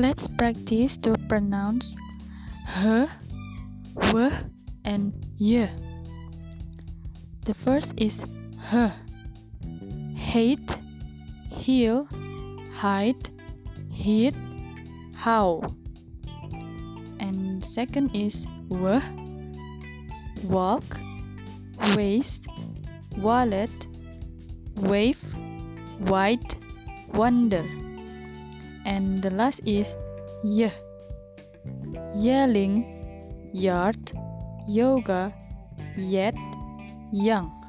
Let's practice to pronounce h, w, and y. The first is h. Hate, heal, hide, hit, how. And second is w. Walk, waste, wallet, wave, white, wonder and the last is y yelling yard yoga yet young